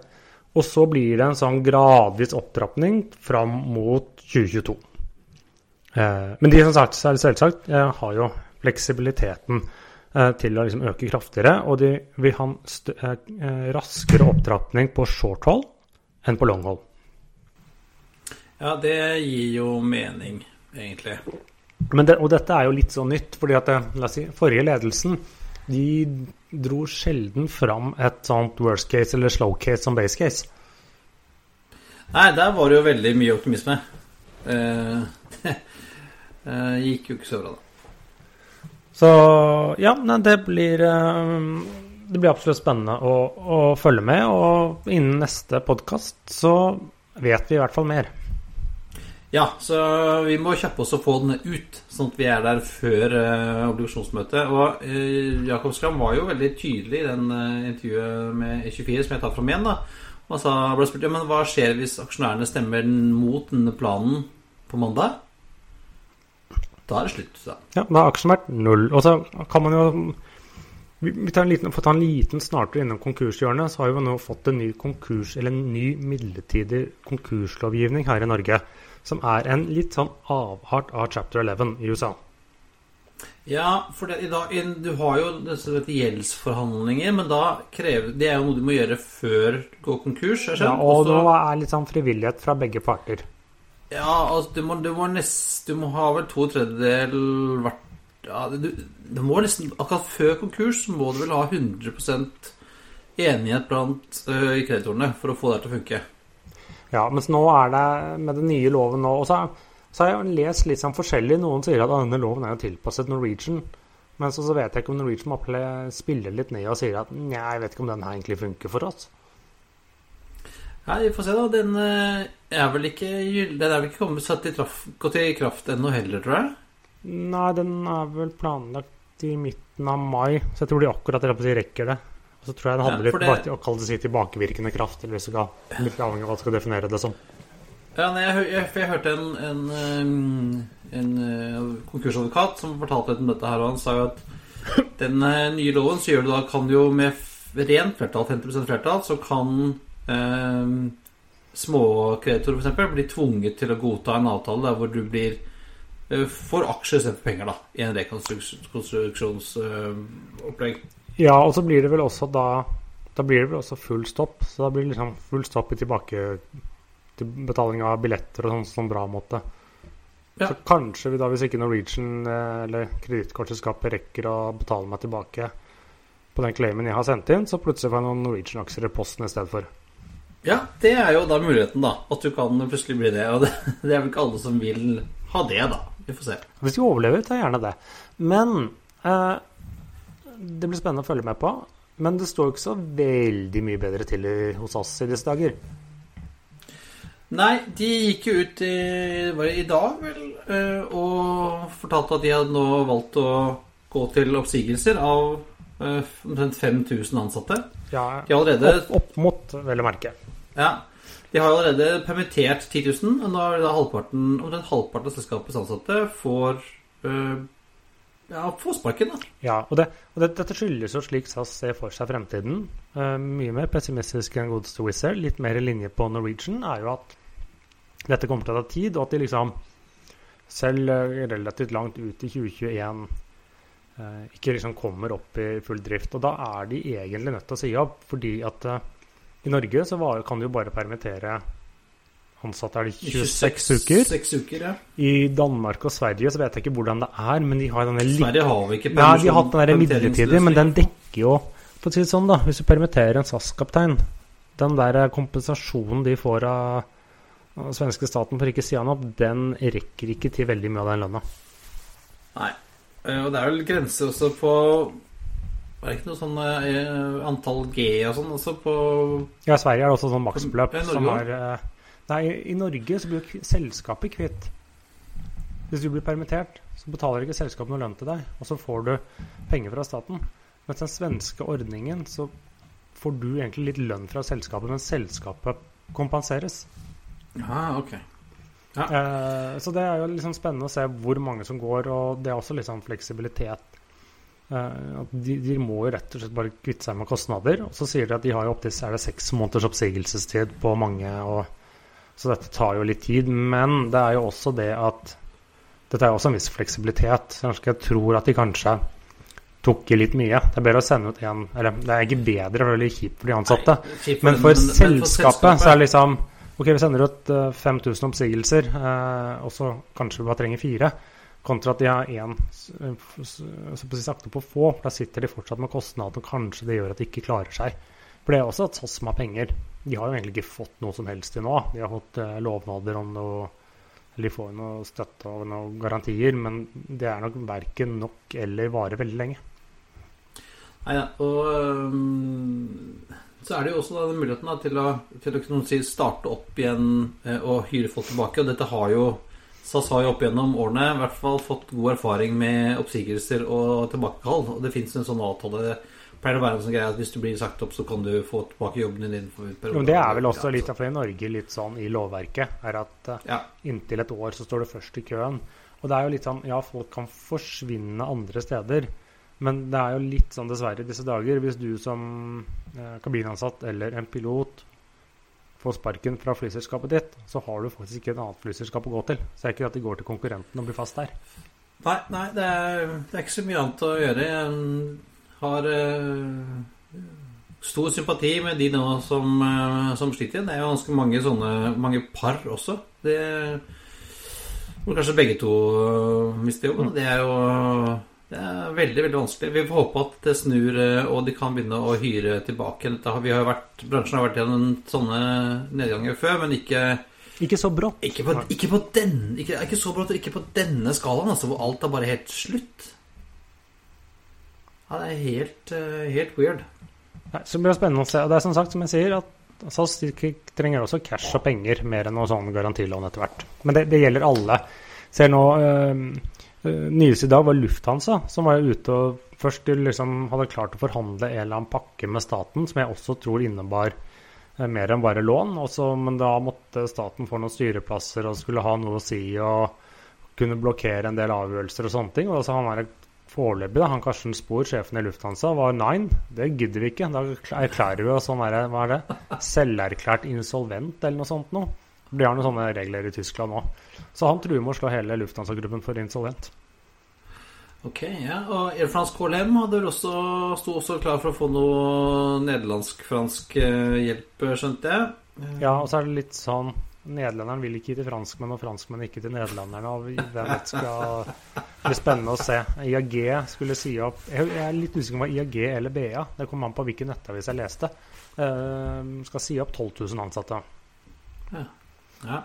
og så blir det en sånn gradvis opptrapping fram mot 2022. Eh, men de som sagt, selvsagt eh, har jo fleksibiliteten eh, til å liksom øke kraftigere, og de vil ha en raskere opptrapping på short hold enn på long hold. Ja, det gir jo mening, egentlig. Det, og dette er jo litt sånn nytt, fordi at la oss si, forrige ledelsen de dro sjelden fram et sånt worst case eller slow case som base case. Nei, der var det jo veldig mye optimisme. Eh, Uh, gikk jo ikke så bra, da. Så ja, det blir uh, Det blir absolutt spennende å, å, følge med. Og innen neste podkast så vet vi i hvert fall mer. Ja, så vi må kjappe oss og få den ut, sånn at vi er der før uh, obligasjonsmøtet. Og uh, Jakob Skram var jo veldig tydelig i den uh, intervjuet med E24 som jeg tar fram igjen. da sa, ble spurt ja, men hva skjer hvis aksjonærene stemmer mot denne planen på mandag? Da er det slutt. Da. Ja, da er aksjen verdt null. Og så kan man jo vi tar en liten, For å ta en liten snartur innom konkurshjørnet, så har vi nå fått en ny konkurs, eller en ny midlertidig konkurslovgivning her i Norge som er en litt sånn avart av chapter 11 i USA. Ja, for det, dag, du har jo disse gjeldsforhandlinger, men da krever Det er jo noe du må gjøre før du går konkurs. Ja, og Også, nå er litt sånn frivillighet fra begge parter. Ja, altså du må, du må, nest, du må ha vel to tredjedel hvert ja, du, du, må nesten Akkurat før konkurs må du vel ha 100% enighet blant uh, kreditorene for å få det til å funke. Ja, mens nå er det med den nye loven nå Og så, så har jeg lest litt sånn forskjellig. Noen sier at denne loven er jo tilpasset Norwegian. Men så, så vet jeg ikke om Norwegian spiller litt ned og sier at nei, jeg vet ikke om den her egentlig funker for oss. Nei, vi får se, da. Den eh, er vel ikke Den er vel ikke kommet satt i traf, gått i kraft ennå heller, tror jeg? Nei, den er vel planlagt i midten av mai, så jeg tror de akkurat rekker det. Og Så tror jeg det handler litt om å kalle det si tilbakevirkende kraft. Eller hvis du skal, litt avhengig av hva du skal definere det som. Ja, nei, jeg, jeg, jeg, hørte en, en, en, en eh, konkursadvokat som fortalte om dette her, og han sa jo at den eh, nye loven så gjør du da kan jo med rent flertall, 50% flertall, så kan eh, småkreditorer f.eks. blir tvunget til å godta en avtale der hvor du blir eh, får aksjer istedenfor penger, da, i en rekonstruksjonsopplegg. Uh, ja, og så blir det vel også da Da blir det vel også full stopp. Så da blir det liksom full stopp i tilbake til betaling av billetter og sånn sånn bra måte. Ja. Så kanskje vi da, hvis ikke Norwegian eh, eller kredittkortselskapet rekker å betale meg tilbake på den claimen jeg har sendt inn, så plutselig får jeg noen Norwegian-aksjer i posten i stedet for. Ja, det er jo da muligheten, da. At du kan plutselig bli det. Og det, det er vel ikke alle som vil ha det, da. Vi får se. Hvis de overlever, tar gjerne det. Men eh, det blir spennende å følge med på. Men det står jo ikke så veldig mye bedre til hos oss i disse dager. Nei, de gikk jo ut i, var det i dag, vel, eh, og fortalte at de hadde nå valgt å gå til oppsigelser av eh, omtrent 5000 ansatte. Ja, allerede, opp, opp, mot, vel å merke. Ja. De har allerede permittert 10 000, og nå er det halvparten, omtrent halvparten av selskapets ansatte får øh, ja, få sparken, da. Ja, og, det, og det, dette skyldes jo slik SAS ser for seg fremtiden. Uh, mye mer pessimistisk enn godeste Wizz Air. Litt mer i linje på Norwegian er jo at dette kommer til å ta tid, og at de liksom selv uh, relativt langt ut i 2021 uh, eh, ikke liksom kommer opp i full drift. Og da er de egentlig nødt til å si opp, fordi at i Norge så var, kan du jo bare permittere ansatte er det 26, 26 uker. 6 uker ja. I Danmark og Sverige så vet jeg ikke hvordan det er, men de har denne Sverige har vi ikke Ja, de har hatt den der midlertidig, men den dekker jo For å si det sånn, da, hvis du permitterer en SAS-kaptein Den der kompensasjonen de får av, av svenske staten for ikke å si han opp, den rekker ikke til veldig mye av den lønna. Nei. Eh, og det er vel grenser også på er det ikke noe sånn eh, antall G og sånn også på Ja, i Sverige er det også sånn maksbeløp som er eh, Nei, i Norge så blir jo selskapet kvitt. Hvis du blir permittert, så betaler ikke selskapet noe lønn til deg, og så får du penger fra staten. Mens den svenske ordningen, så får du egentlig litt lønn fra selskapet, men selskapet kompenseres. Ah, ok. Ja. Eh, så det er jo liksom spennende å se hvor mange som går, og det er også litt sånn fleksibilitet. Eh, de, de, må jo rett og slett bare kvitte seg med kostnader. Og så sier de at de har jo opptil seks måneders oppsigelsestid på mange. og så dette tar jo litt tid. Men det er jo også det at dette er jo også en viss fleksibilitet. Jeg tror at de kanskje tok i litt mye. Det er bedre å sende ut én Eller det er ikke bedre, det er kjipt for de ansatte. Nei, men, for, men, selskapet, for selskapet så er det liksom Ok, vi sender ut 5000 eh, oppsigelser, uh, og så kanskje vi bare trenger fire. Kontra at de har én uh, sakte på få. Da sitter de fortsatt med kostnader, og kanskje det gjør at de ikke klarer seg. For det er også at SAS som har penger. De har jo egentlig ikke fått noe som helst til nå. De har fått eh, lovnader om noe Eller de får noe støtte og noen garantier, men det er nok verken nok eller varer veldig lenge. Nei ja, og um, så er det jo også denne muligheten da, til, å, til å si, starte opp igjen eh, og hyre folk tilbake. Og dette har jo SAS har jo opp gjennom årene i hvert fall fått god erfaring med oppsigelser og tilbakekall. Og det fins en sånn avtale pleier å være en sånn greie at hvis du blir sagt opp, så kan du få tilbake jobben din. Men det er vel også litt av det i Norge litt sånn i lovverket, er at uh, ja. inntil et år så står du først i køen. Og det er jo litt sånn Ja, folk kan forsvinne andre steder. Men det er jo litt sånn dessverre i disse dager, hvis du som uh, kabinansatt eller en pilot får sparken fra flyselskapet ditt, så har du faktisk ikke et annet flyselskap å gå til. Så det er ikke at de går til konkurrenten og blir fast der. Nei, nei det, er, det, er, ikke så mye annet å gjøre. Jeg har uh, stor sympati med de nå som, uh, som, sliter. Det er jo ganske mange sånne mange par også. Det hvor kanskje begge to uh, mister jobben. Det er jo det er veldig veldig vanskelig. Vi får håpe at det snur, eh, og de kan begynne å hyre tilbake. Vi har vært, bransjen har vært gjennom sånne nedganger før, men ikke Ikke så brått. Ikke på, ikke på den, ikke, ikke så brått, ikke på denne skalaen, altså, hvor alt er bare helt slutt. Ja, det er helt, eh, helt weird. Nei, så blir det spennende å se. Det er som sagt, som jeg sier, at SAS trenger også cash og penger mer enn noe sånn garantilån etter hvert. Men det, det gjelder alle. Ser nå øh, nyeste i dag var Lufthansa, som var ute og først liksom hadde klart å forhandle en eller annen pakke med staten, som jeg også tror innebar uh, mer enn bare lån. Også, men da måtte staten få noen styreplasser og skulle ha noe å si og kunne blokkere en del avgjørelser og sånne ting. Og så han er foreløpig, han Karsten Spohr, sjefen i Lufthansa, var nei, det gidder vi ikke. Da erklærer vi oss sånn hva er det, selverklært insolvent eller noe sånt noe. De har noen sånne regler i Tyskland òg. Så han truer med å slå hele Lufthansa-gruppen for insolvent. Ok, ja. Og Air France KLM hadde også, sto også klar for å få noe nederlandsk-fransk eh, hjelp, skjønte jeg? Ja, og så er det litt sånn Nederlenderen vil ikke gi til franskmenn, og franskmenn ikke til nederlenderne. og Hvem vet skal bli spennende å se. IAG skulle si opp Jeg er litt usikker på var IAG eller BA, det kom an på hvilken nettavis jeg leste, uh, skal si opp 12 000 ansatte. Ja. Ja.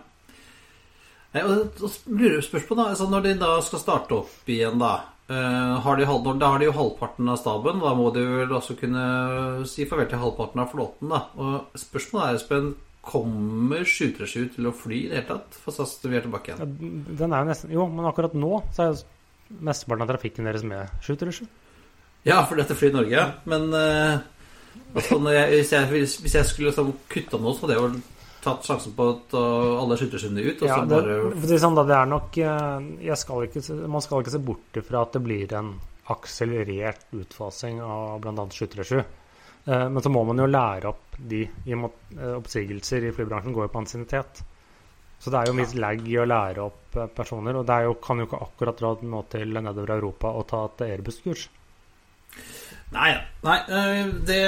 Og lurer spørs på da, altså Når de da skal starte opp igjen, da uh, har de, Da har de jo halvparten av staben. Da må de vel også kunne si farvel til halvparten av flåten. da Og Spørsmålet er, Espen, kommer 737 til å fly i det hele tatt? For SAS vi er tilbake igjen. Ja, den er jo nesten Jo, men akkurat nå så er mesteparten av trafikken deres med 737. Ja, for dette flyr Norge. Men uh, altså, jeg, hvis, jeg, hvis, jeg, skulle liksom, kutta noe, så hadde jeg jo tatt sjansen på at alle skytter sine ut? ja, det, er sånn, da, det er nok uh, skal ikke, Man skal ikke se bort fra at det blir en akselerert utfasing av bl.a. skytterresju. Uh, men så må man jo lære opp de i må, uh, Oppsigelser i flybransjen går jo på ansiennitet. Så det er jo mye lag i å lære opp personer. Og det jo, kan jo ikke akkurat dra nå til nedover Europa og ta et Airbus-kurs. Nei, nei, det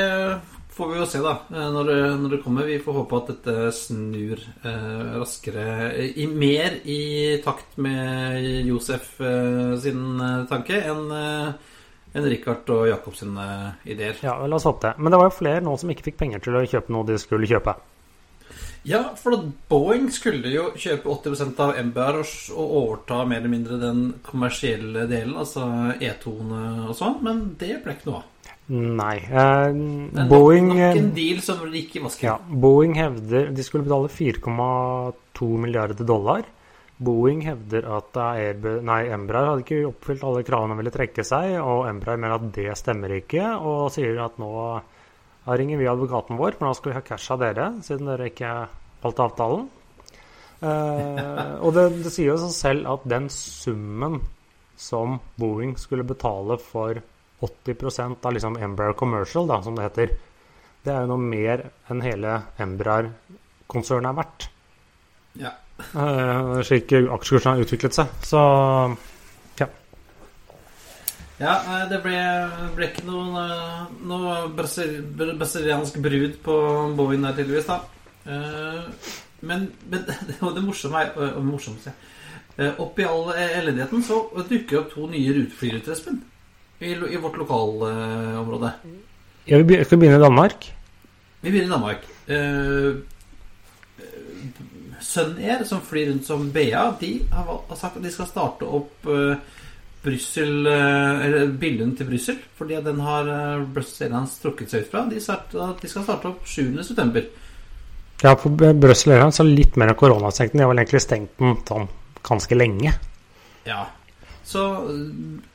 får vi jo se, da, eh, når det, når det, kommer. Vi får håpe at dette snur eh, raskere i, Mer i takt med Josef eh, sin eh, tanke enn eh, en Richard og Jakob sine ideer. Ja, la oss håpe det. Men det var jo flere nå som ikke fikk penger til å kjøpe noe de skulle kjøpe. Ja, for Boeing skulle jo kjøpe 80% av MBR og overta mer eller mindre den kommersielle delen, altså E2-ene og sånn, men det ble ikke noe av. Nei. Eh, Boeing Nok en deal som de ikke vasker. Ja, Boeing hevder de skulle betale 4,2 milliarder dollar. Boeing hevder at nei, Embraer hadde ikke oppfylt alle kravene ville trekke seg, og Embraer mener at det stemmer ikke, og sier at nå ringer vi advokaten vår, for nå skal vi ha cash av dere, siden dere ikke holdt avtalen. Eh, og det, det sier jo seg selv at den summen som Boeing skulle betale for 80% av liksom Embraer Commercial, da, som det heter, det er jo noe mer enn hele Embraer-konsernet er verdt. Ja. Uh, slik aksjekursen har utviklet seg. Så ja. Ja, det ble, ble ikke noe, noe brasiliansk brud på Boeing der, tydeligvis, da. Uh, men, men det, det morsomme er morsomt, uh, Oppi all elendigheten så dukker det opp to nye ruteflyruter, Espen i, i vårt lokalområde. ja, vi skal begynne i Danmark. Vi begynner i Danmark. Uh, Sun som flyr rundt som BA, de har, sagt at de skal starte opp uh, Brussel eh, Eller Billund til Brussel. Fordi den har eh, Brussels Airlines trukket seg ut fra. De, start, de skal starte opp 7.9. Ja, på Brussel Airlines er litt mer enn koronastengt. De har vel egentlig stengt den sånn ganske lenge. Ja. Så,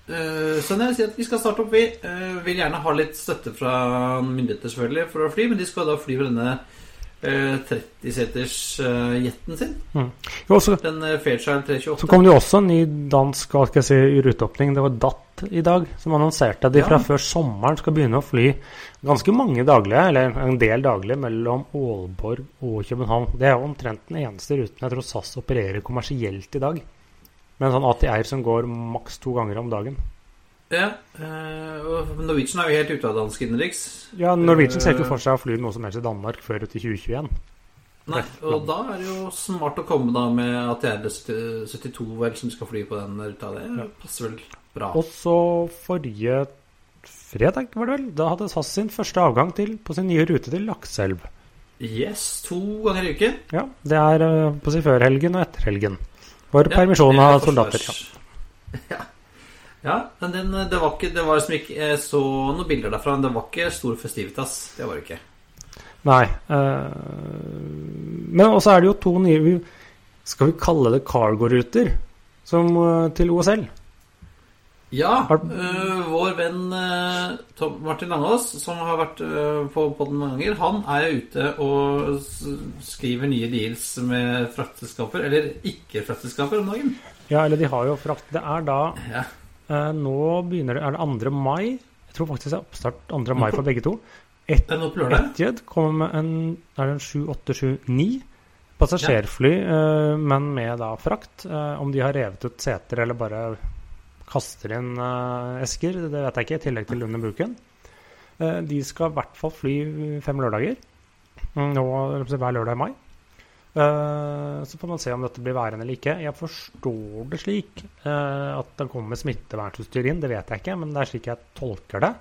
øh, så jeg sier at vi skal starte opp, vi øh, vil gjerne ha litt støtte fra myndigheter selvfølgelig for å fly, men de skal da fly med denne øh, 30-seters-jetten sin. Mm. Jo, også, Den øh, Fairchild 328. så kom det jo også en ny dansk hva skal jeg si, ruteåpning. Det var DAT i dag som annonserte at de Ja. fra før sommeren skal begynne å fly ganske mange daglige, eller en del daglige, mellom Aalborg og København. Det er jo omtrent den eneste ruten jeg tror SAS opererer kommersielt i dag. Med en sånn ATR som går maks to ganger om dagen. Ja, øh, Norwegian er jo helt ute av dansk innenriks. Ja, Norwegian ser ikke for seg å fly noe som helst i Danmark før ut i 2021. Nei, og da er det jo smart å komme da med ATR 72 vel, som skal fly på den ruta. Det passer vel bra. Og så forrige fredag, var det vel, da hadde SAS sin første avgang til, på sin nye rute til Lakselv. Yes, to ganger i uken. Ja, det er eh, på si før helgen og etter helgen. For permisjon er av soldater. Ja. Ja. men den, det var ikke Det var liksom ikke Jeg så noen bilder derfra, men det var ikke stor festivitas. Det var det ikke. Nei. eh, men også er det jo to nye Skal vi kalle det cargo-ruter eh, til OSL? Ja, øh, vår venn øh, Martin Langås, som har vært øh, på podden mange ganger, han er ute og skriver nye deals med fraktselskaper, eller ikke-fraktselskaper, om dagen. Ja, eller de har jo frakt Det er da Ja. Nå begynner det Er det 2. mai? Jeg tror faktisk det er oppstart 2. mai for begge to. Et, på lørdag. Etihad kommer med en Er det en 7879 passasjerfly, eh, men med da frakt. Om de har revet ut seter eller bare kaster inn eh, esker, det vet jeg ikke, i tillegg til under buken. Eh, de skal i hvert fall fly fem lørdager. Mm, Nå hver lørdag i mai. Eh, så får man se om dette blir værende eller ikke. Jeg forstår det slik at det kommer smittevernutstyr inn. Det vet jeg ikke, men det er slik jeg tolker det.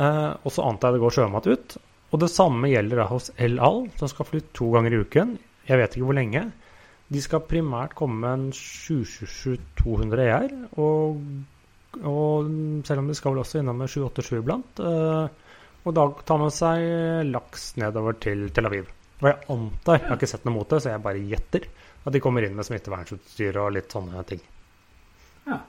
Og så antar jeg det går sjømat ut. Og det samme gjelder da hos El Al, som skal fly to ganger i uken. Jeg vet ikke hvor lenge. De skal primært komme med en 727-200 ER. Og, og selv om de skal vel også innom med 787 iblant. Eh, og da tar man seg laks nedover til Tel Aviv. Og jeg antar, jeg har ikke sett noe mot det, så jeg bare gjetter, at de kommer inn med smittevernutstyr og litt sånne ting. Ja.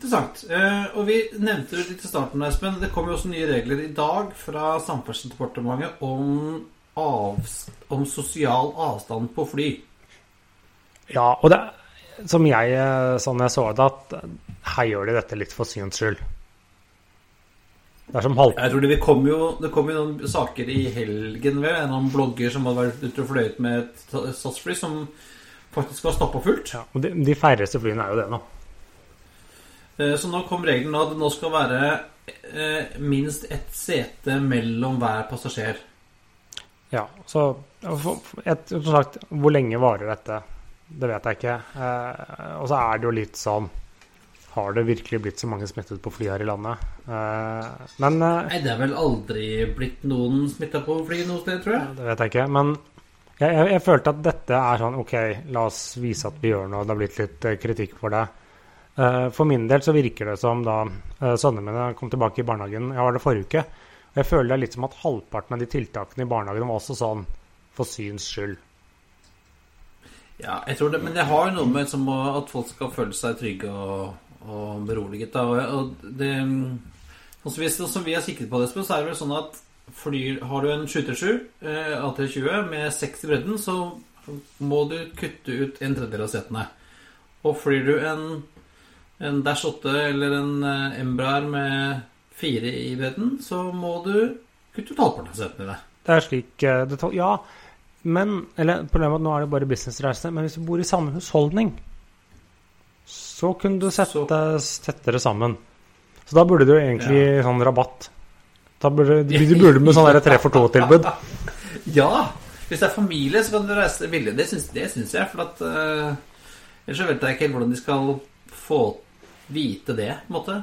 Interessant. Eh, og vi nevnte det litt i starten, Espen. Det kommer jo også nye regler i dag fra Samferdselsdepartementet om, avs- om sosial avstand på fly. Ja, og det som jeg, sånn jeg så det, at her gjør de dette litt for syns skyld. Det er som halv... Jeg tror Det kom jo Det kom jo noen saker i helgen ved en annen blogger som hadde vært ute og fløyet med et SAS-fly som faktisk var stappa fullt. Ja, og de, de færreste flyene er jo det nå. Eh, Så nå kom regelen at det nå skal være eh, minst ett sete mellom hver passasjer. Ja, så et, sagt, hvor lenge varer dette? Det vet jeg ikke. Eh, og så er det jo litt sånn Har det virkelig blitt så mange smittet på fly her i landet? Eh, men eh, Nei, det er vel aldri blitt noen smitta på fly noe sted, tror jeg. Det vet jeg ikke. Men jeg, jeg, jeg følte at dette er sånn OK, la oss vise at vi gjør noe. Det har blitt litt eh, kritikk for det. Eh, for min del så virker det som da uh, sønnene mine kom tilbake i barnehagen Jeg var det forrige uke. Og jeg føler det er litt som at halvparten av de tiltakene i barnehagen var også sånn for syns skyld. Ja, jeg tror det, Men det har jo noe med som at folk skal føle seg trygge og, og beroliget. Da. Og, det, som vi, sånn som vi har sikret på det, så er det vel sånn at flyr, har du en 737 eh, A320 med 6 i bredden, så må du kutte ut en tredjedel av setene. Og flyr du en, en Dash 8 eller en eh, Embraer med 4 i bredden, så må du kutte ut halvparten av setene dine. Det er slik eh, det, Ja, men Eller problemet er at nå er det bare businessreise. Men hvis du bor i samme husholdning, så kunne du settes tettere sammen. Så da burde du egentlig sånn rabatt. Da burde du burde med sånn tre for to-tilbud. Ja! Hvis det er familie, så kan du reise billig. Det syns, det syns jeg. For at uh, Ellers så vet jeg ikke helt hvordan de skal få vite det, på en måte.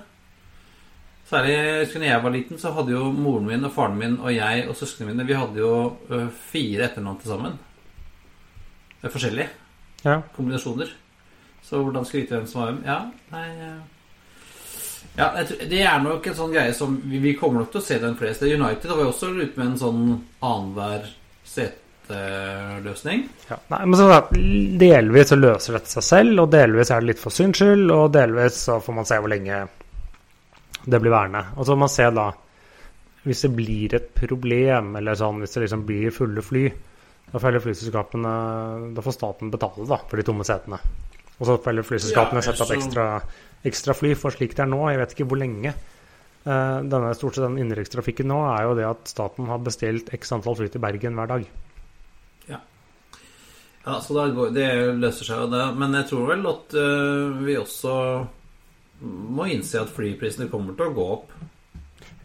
Særlig husker jeg var liten, så hadde jo moren min og faren min og jeg og søsknene mine Vi hadde jo eh, fire etternavn til sammen. Det er forskjellige Ja. kombinasjoner. Så hvordan skal vi vite hvem som var hvem? Ja, nei eh, ja, Det er nok en sånn greie som Vi, vi kommer nok til å se den fleste. United var jo også ute med en sånn annenhver seteløsning. Ja. Nei, men så, da, delvis så løser dette seg selv, og delvis er det litt for syns skyld, og delvis så får man se hvor lenge det blir værende. Og så må man se da Hvis det blir et problem, eller sånn, hvis det liksom blir fulle fly, da følger flyselskapene Da får staten betale da for de tomme setene. Og så følger flyselskapene Ja, sette opp ekstra, ekstra fly, for slik det er nå, jeg vet ikke hvor lenge. eh, Denne stort sett den innenrikstrafikken nå er jo det at staten har bestilt x antall fly til Bergen hver dag. Ja, så da går, Det løser seg jo, det. Men jeg tror vel at uh, vi også må innse at flyprisene kommer til å gå opp.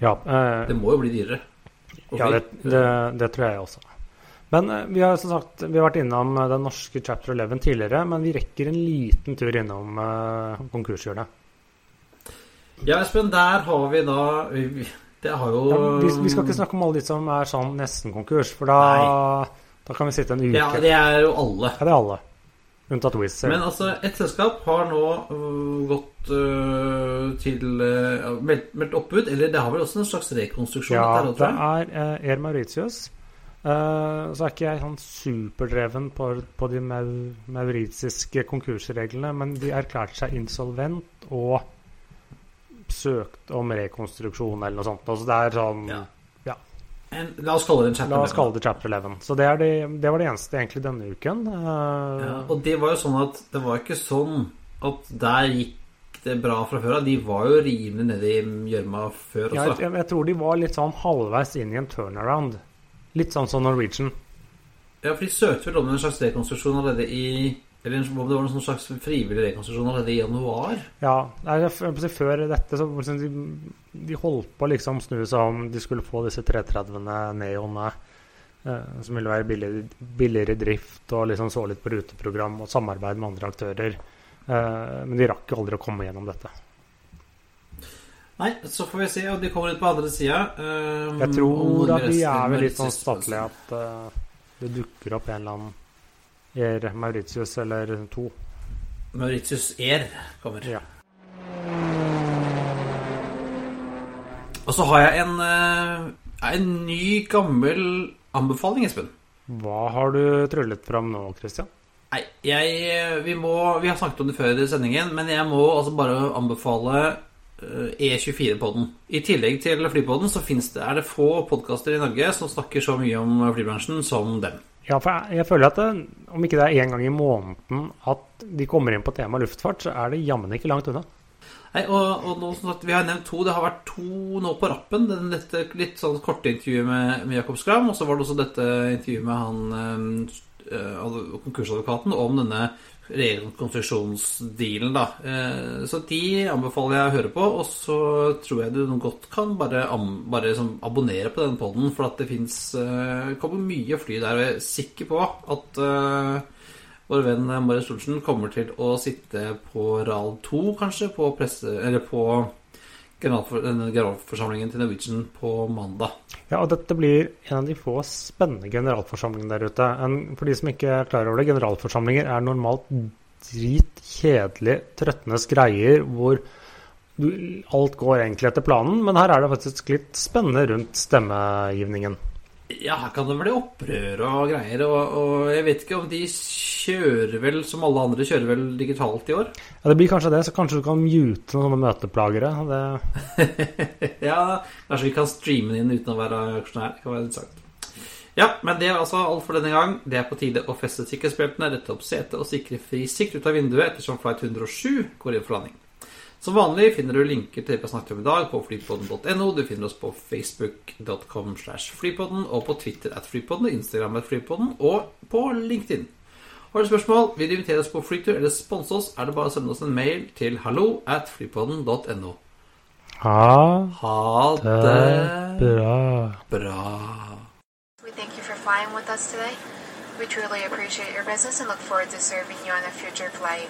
Ja, eh, Det må jo bli dyrere. Ja, det, det, det tror jeg også. Men eh, vi har som sagt vi har vært innom eh, den norske chapter 11 tidligere, men vi rekker en liten tur innom eh, konkurshjørnet. Ja, Espen, der har vi da vi- vi- Det har jo Ja, vi, vi skal ikke snakke om alle de som er sånn nesten konkurs, for da, da kan vi sitte en uke. Ja, det er jo alle. Ja, det er alle. Unntatt Wizz. Men altså, et selskap har nå øh, gått øh, til øh, meldt, meldt oppbud, eller det har vel også en slags rekonstruksjon? ja, det er uh, Air Mauritius. Uh, så er ikke jeg sånn superdreven på, på de mau, mauritiske konkursreglene, men de erklærte seg insolvent og søkt om rekonstruksjon eller noe sånt. Altså det er sånn Ja. Ja. En, la oss kalle det chapter chapter. La oss kalle det chapter 11. Så det, er det, var det eneste egentlig denne uken. Eh, Ja, og det var jo sånn at det var ikke sånn at der gikk det bra fra før av. De var jo rimelig nede i gjørma før ja, også. jeg, jeg tror de var litt sånn halvveis inn i en turnaround. Litt sånn som Norwegian. Ja, for de søkte vel om en slags rekonstruksjon allerede i Eller om det var en sånn slags frivillig rekonstruksjon allerede i januar. Ja, nei, før dette så liksom de, de holdt på liksom å snu seg om de skulle få disse 330-ene Neonene, eh, som ville være billigere, billigere i drift og liksom så litt på ruteprogram og samarbeid med andre aktører. Eh, men de rakk jo aldri å komme gjennom dette. Nei, så får vi se. Og de kommer ut på andre sida. Um, Jeg tror at de er vel litt sånn statlige at eh, det dukker opp en eller annen Air Mauritius eller to. Mauritius Air kommer. Ja. Og så har jeg en, eh, en ny, gammel anbefaling, Espen. Hva har du tryllet fram nå, Christian? Nei, jeg Vi må Vi har snakket om det før i sendingen, men jeg må altså bare anbefale eh, E24-podden. I tillegg til Flypodden så det, er det få podkaster i Norge som snakker så mye om flybransjen som dem. Ja, for jeg, jeg føler at det, om ikke det er én gang i måneden at de kommer inn på temaet luftfart, så er det jammen ikke langt unna. Nei, og, og nå, sagt, Vi har nevnt to. Det har vært to nå på rappen. Den, dette litt sånn korte intervjuet med, med Jakob Skram, og så var det også dette intervjuet med han øh, konkursadvokaten om denne rekonstruksjonsdealen. da. Eh, så de anbefaler jeg å høre på, og så tror jeg du godt kan bare, bare liksom abonnere på den poden, for at det fins eh, kommer mye fly der. Og jeg er sikker på at eh, vår venn Marius Olsen kommer til å sitte på RAL 2, kanskje, på, presse, eller på generalforsamlingen til Norwegian på mandag. Ja, og dette blir en av de få spennende generalforsamlingene der ute. En, for de som ikke er klar over det, generalforsamlinger er normalt dritkjedelig, trøttende greier hvor du, alt går egentlig etter planen, men her er det faktisk litt spennende rundt stemmegivningen. Ja, her kan det bli opprør og greier, og, og jeg vet ikke om de kjører vel som alle andre kjører vel digitalt i år? Ja, Det blir kanskje det, så kanskje du kan mute noen sånne møteplagere. Det, ja, kanskje vi kan streame den inn uten å være aksjonær. Det kan være litt sagt. Ja, men det er altså alt for denne gang. Det er på tide å feste sikkerhetsbeltene, rette opp setet og sikre fri sikt ut av vinduet ettersom flight 107 går inn for landing. Som vanlig finner du linker til det vi har snakket om i dag på flypodden.no. Du finner oss på facebook.com slash flypodden og på Twitter at flypodden Instagram at flypodden og på LinkedIn. Har du spørsmål, vil du invitere oss på flytur eller sponse oss, er det bare å sende oss en mail til hallo at flypodden.no. ha Ha det det bra. bra. We thank you for flying with us today. We truly appreciate your business and look forward to serving you on a future flight.